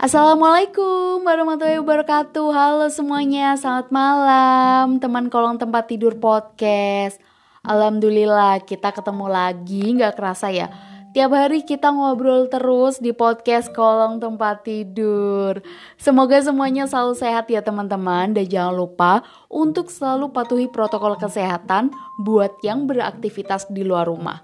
Assalamualaikum warahmatullahi wabarakatuh. Halo semuanya, selamat malam Teman kolong tempat tidur podcast. Alhamdulillah kita ketemu lagi Gak kerasa ya. Tiap hari kita ngobrol terus di podcast kolong tempat tidur. Semoga semuanya selalu sehat ya teman-teman. Dan jangan lupa untuk selalu patuhi protokol kesehatan Buat yang beraktivitas di luar rumah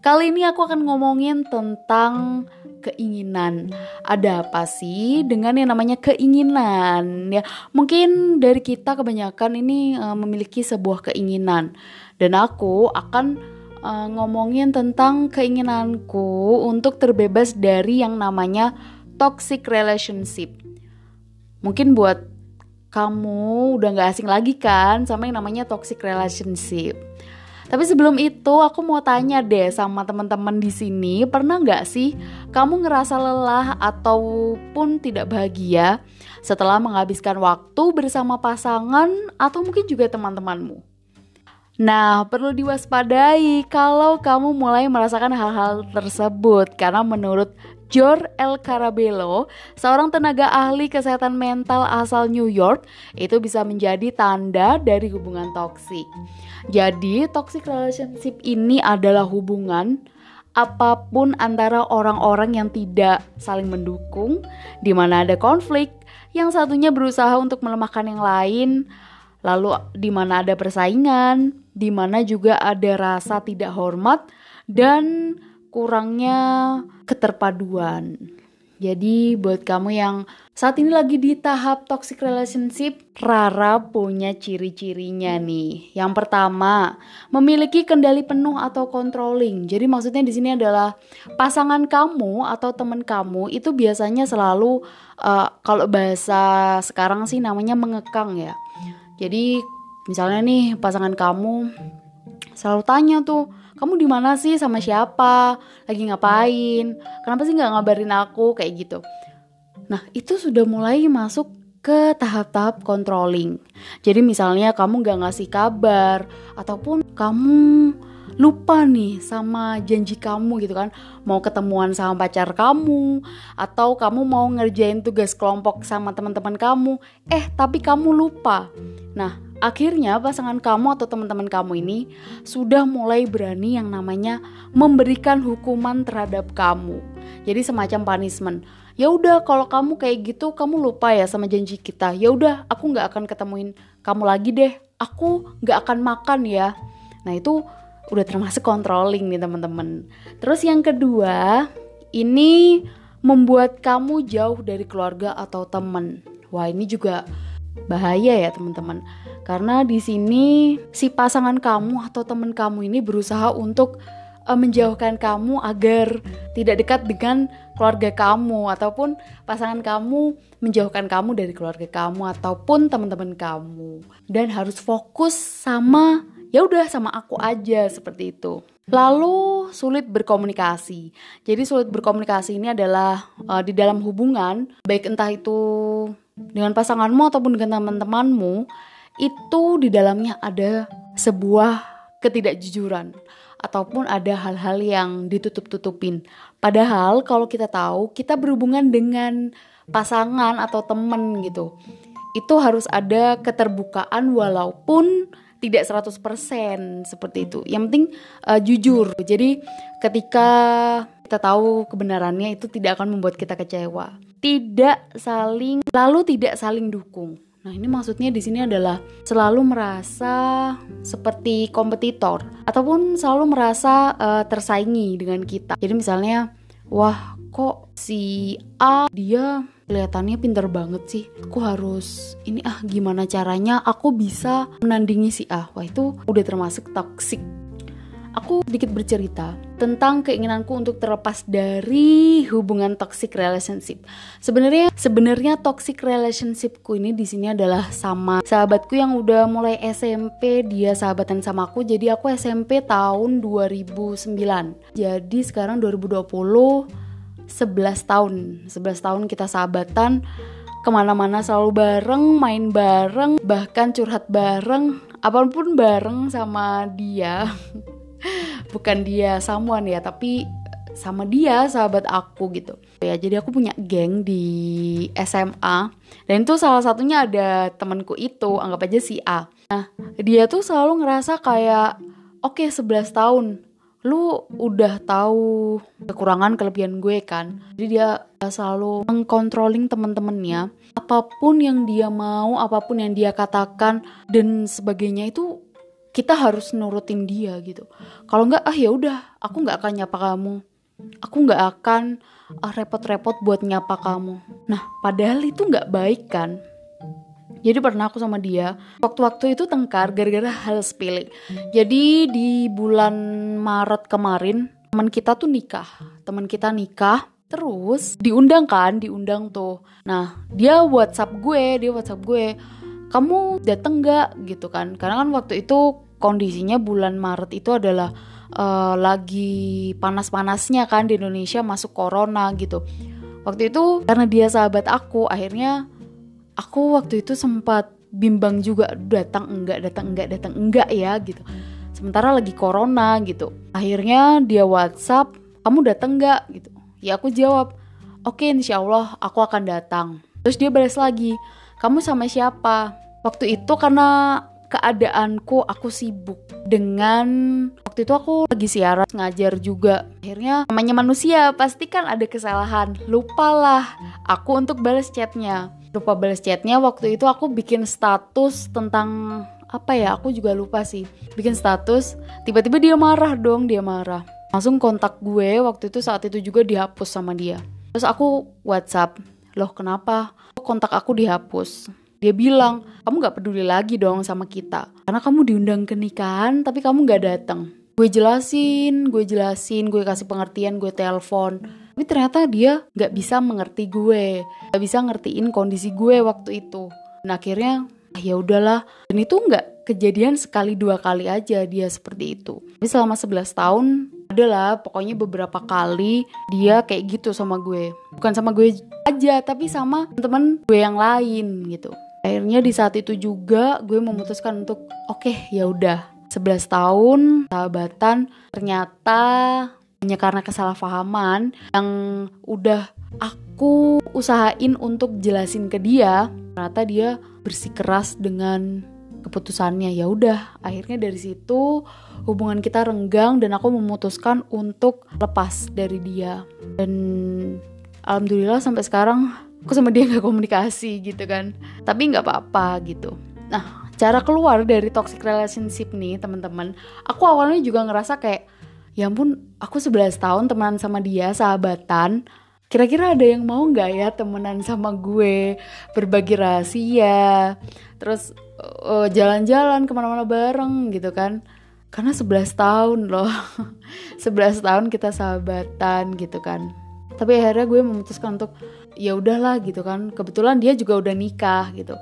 Kali ini aku akan ngomongin tentang keinginan. Ada apa sih dengan yang namanya keinginan? Ya, mungkin dari kita kebanyakan ini uh, memiliki sebuah keinginan dan aku akan uh, ngomongin tentang keinginanku untuk terbebas dari yang namanya toxic relationship. Mungkin buat kamu udah gak asing lagi kan sama yang namanya toxic relationship. Tapi sebelum itu aku mau tanya deh sama teman-teman di sini, pernah nggak sih kamu ngerasa lelah ataupun tidak bahagia setelah menghabiskan waktu bersama pasangan atau mungkin juga teman-temanmu? Nah, perlu diwaspadai kalau kamu mulai merasakan hal-hal tersebut karena menurut Jor El Carabello, seorang tenaga ahli kesehatan mental asal New York, itu bisa menjadi tanda dari hubungan toksik. Jadi, toxic relationship ini adalah hubungan apa pun antara orang-orang yang tidak saling mendukung, di mana ada konflik, yang satunya berusaha untuk melemahkan yang lain, lalu di mana ada persaingan, di mana juga ada rasa tidak hormat dan kurangnya keterpaduan. Jadi buat kamu yang saat ini lagi di tahap toxic relationship, Rara punya ciri-cirinya nih. Yang pertama, memiliki kendali penuh atau controlling. Jadi maksudnya di sini adalah pasangan kamu atau teman kamu itu biasanya selalu uh, kalau bahasa sekarang sih namanya mengekang ya. Jadi misalnya nih pasangan kamu selalu tanya tuh kamu di mana sih? Sama siapa? Lagi ngapain? Kenapa sih nggak ngabarin aku? Kayak gitu. Nah itu sudah mulai masuk ke tahap-tahap controlling. Jadi misalnya kamu nggak ngasih kabar ataupun kamu lupa nih sama janji kamu gitu kan. Mau ketemuan sama pacar kamu atau kamu mau ngerjain tugas kelompok sama teman-teman kamu. Eh tapi kamu lupa. Nah Akhirnya pasangan kamu atau teman-teman kamu ini sudah mulai berani yang namanya memberikan hukuman terhadap kamu. Jadi semacam punishment. Ya udah kalau kamu kayak gitu kamu lupa ya sama janji kita. Ya udah aku nggak akan ketemuin kamu lagi deh. Aku nggak akan makan ya. Nah itu udah termasuk controlling nih teman-teman. Terus yang kedua ini membuat kamu jauh dari keluarga atau teman. Wah ini juga bahaya ya teman-teman karena di sini si pasangan kamu atau teman kamu ini berusaha untuk uh, menjauhkan kamu agar tidak dekat dengan keluarga kamu ataupun pasangan kamu menjauhkan kamu dari keluarga kamu ataupun teman-teman kamu dan harus fokus sama ya udah sama aku aja seperti itu. Lalu sulit berkomunikasi. Jadi sulit berkomunikasi ini adalah uh, di dalam hubungan baik entah itu dengan pasanganmu ataupun dengan teman-temanmu itu di dalamnya ada sebuah ketidakjujuran ataupun ada hal-hal yang ditutup-tutupin. Padahal kalau kita tahu kita berhubungan dengan pasangan atau temen gitu. Itu harus ada keterbukaan walaupun tidak 100% seperti itu. Yang penting uh, jujur. Jadi ketika kita tahu kebenarannya itu tidak akan membuat kita kecewa. Tidak saling lalu tidak saling dukung. Nah, ini maksudnya di sini adalah selalu merasa seperti kompetitor ataupun selalu merasa uh, tersaingi dengan kita. Jadi misalnya, wah, kok si A dia kelihatannya pinter banget sih. Aku harus ini ah gimana caranya aku bisa menandingi si A. Wah, itu udah termasuk toxic aku sedikit bercerita tentang keinginanku untuk terlepas dari hubungan toxic relationship. Sebenarnya sebenarnya toxic relationshipku ini di sini adalah sama sahabatku yang udah mulai SMP dia sahabatan sama aku. Jadi aku SMP tahun 2009. Jadi sekarang 2020 11 tahun. 11 tahun kita sahabatan ke mana-mana selalu bareng, main bareng, bahkan curhat bareng, apa pun bareng sama dia. bukan dia someone ya tapi sama dia sahabat aku gitu. Ya jadi aku punya geng di SMA dan itu salah satunya ada temanku itu anggap aja si A. Nah dia tuh selalu ngerasa kayak oke okay, 11 tahun. Lu udah tahu kekurangan kelebihan gue kan? Jadi dia selalu mengcontrolling temen-temennya apa pun yang dia mau apa pun yang dia katakan dan sebagainya itu kita harus nurutin dia gitu kalau nggak ah ya udah aku nggak akan nyapa kamu aku nggak akan ah, repot-repot buat nyapa kamu nah padahal itu nggak baik kan jadi pernah aku sama dia waktu-waktu itu tengkar gara-gara hal sepele. Jadi di bulan Maret kemarin teman kita tuh nikah. Teman kita nikah terus diundang kan, diundang tuh. Nah, dia WhatsApp gue, dia WhatsApp gue. Kamu dateng nggak? Gitu kan? Karena kan waktu itu kondisinya bulan Maret itu adalah uh, lagi panas-panasnya kan di Indonesia masuk corona gitu. Waktu itu karena dia sahabat aku, akhirnya aku waktu itu sempat bimbang juga datang enggak datang enggak datang enggak ya gitu. Sementara lagi corona gitu. Akhirnya dia WhatsApp kamu datang enggak gitu. Ya aku jawab oke okay, insya Allah aku akan datang. Terus dia balas lagi kamu sama siapa? Waktu itu karena keadaanku aku sibuk dengan waktu itu aku lagi siaran ngajar juga. Akhirnya namanya manusia pasti kan ada kesalahan. Lupalah aku untuk balas chatnya. Lupa balas chatnya waktu itu aku bikin status tentang apa ya aku juga lupa sih. Bikin status tiba-tiba dia marah dong dia marah. Langsung kontak gue waktu itu saat itu juga dihapus sama dia. Terus aku WhatsApp loh kenapa kontak aku dihapus dia bilang, kamu gak peduli lagi dong sama kita. Karena kamu diundang ke nikahan, tapi kamu gak datang. Gue jelasin, gue jelasin, gue kasih pengertian, gue telepon. Tapi ternyata dia gak bisa mengerti gue. Gak bisa ngertiin kondisi gue waktu itu. Dan akhirnya, ah, ya udahlah. Dan itu gak kejadian sekali dua kali aja dia seperti itu. Tapi selama 11 tahun adalah pokoknya beberapa kali dia kayak gitu sama gue. Bukan sama gue aja tapi sama teman gue yang lain gitu. Akhirnya di saat itu juga gue memutuskan untuk oke okay, ya udah 11 tahun sahabatan ternyata hanya karena kesalahpahaman yang udah aku usahain untuk jelasin ke dia ternyata dia bersikeras dengan keputusannya. Ya udah akhirnya dari situ hubungan kita renggang dan aku memutuskan untuk lepas dari dia. Dan alhamdulillah sampai sekarang aku sama dia nggak komunikasi gitu kan. Tapi nggak apa-apa gitu. Nah cara keluar dari toxic relationship nih teman-teman aku awalnya juga ngerasa kayak ya ampun aku 11 tahun temenan sama dia sahabatan. Kira-kira ada yang mau nggak ya temenan sama gue? Berbagi rahasia. Terus uh, jalan-jalan ke mana-mana bareng gitu kan karena 11 tahun loh. 11 tahun kita sahabatan gitu kan. Tapi akhirnya gue memutuskan untuk ya udahlah gitu kan. Kebetulan dia juga udah nikah gitu.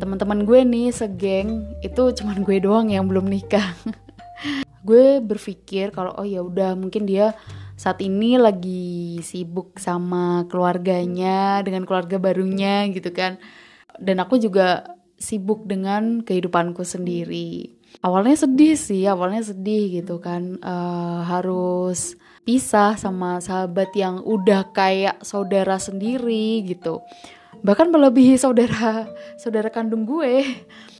Teman-teman gue nih segeng itu cuman gue doang yang belum nikah. Gue berpikir kalau oh ya udah mungkin dia saat ini lagi sibuk sama keluarganya dengan keluarga barunya gitu kan. Dan aku juga sibuk dengan kehidupanku sendiri awalnya sedih sih awalnya sedih gitu kan. Uh, harus pisah sama sahabat yang udah kayak saudara sendiri gitu. Bahkan melebihi saudara saudara kandung gue.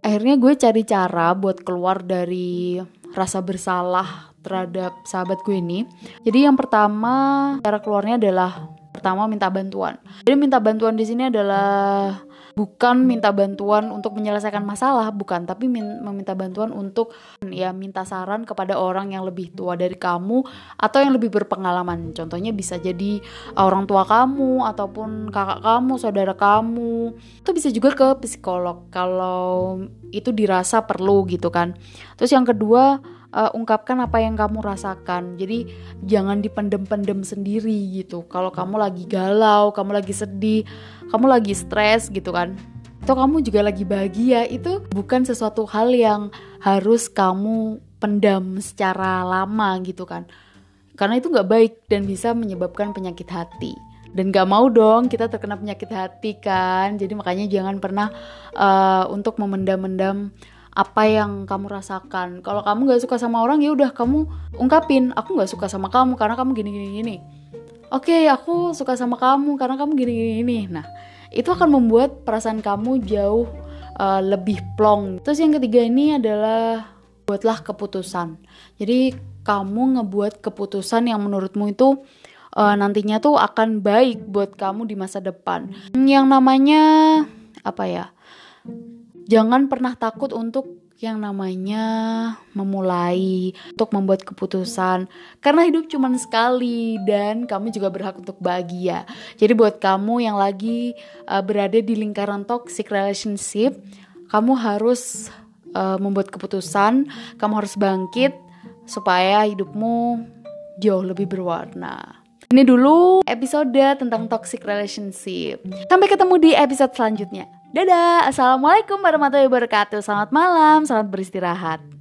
Akhirnya gue cari cara buat keluar dari rasa bersalah terhadap sahabat gue ini. Jadi yang pertama cara keluarnya adalah pertama minta bantuan. Jadi minta bantuan di sini adalah bukan minta bantuan untuk menyelesaikan masalah bukan tapi min meminta bantuan untuk ya minta saran kepada orang yang lebih tua dari kamu atau yang lebih berpengalaman. Contohnya bisa jadi orang tua kamu ataupun kakak kamu saudara kamu. Itu bisa juga ke psikolog kalau itu dirasa perlu gitu kan. Terus yang kedua uh, ungkapkan apa yang kamu rasakan. Jadi jangan dipendem-pendem sendiri gitu. Kalau kamu lagi galau, kamu lagi sedih, kamu lagi stres gitu kan. Atau kamu juga lagi bahagia, itu bukan sesuatu hal yang harus kamu pendam secara lama gitu kan. Karena itu nggak baik dan bisa menyebabkan penyakit hati dan gak mau dong kita terkena penyakit hati kan jadi makanya jangan pernah uh, untuk memendam-mendam apa yang kamu rasakan. Kalau kamu nggak suka sama orang ya udah kamu ungkapin aku nggak suka sama kamu karena kamu gini gini. Gini oke okay, aku suka sama kamu karena kamu gini gini. Gini nah itu akan membuat perasaan kamu jauh uh, lebih plong. Terus yang ketiga ini adalah buatlah keputusan. Jadi kamu ngebuat keputusan yang menurutmu itu uh, nantinya tuh akan baik buat kamu di masa depan. Yang namanya apa ya jangan pernah takut untuk yang namanya memulai untuk membuat keputusan. Karena hidup cuma sekali dan kamu juga berhak untuk bahagia. Jadi buat kamu yang lagi uh, berada di lingkaran toxic relationship kamu harus uh, membuat keputusan. Kamu harus bangkit supaya hidupmu jauh lebih berwarna. Ini dulu episode tentang toxic relationship. Sampai ketemu di episode selanjutnya Dadah, Assalamualaikum warahmatullahi wabarakatuh. Selamat malam, selamat beristirahat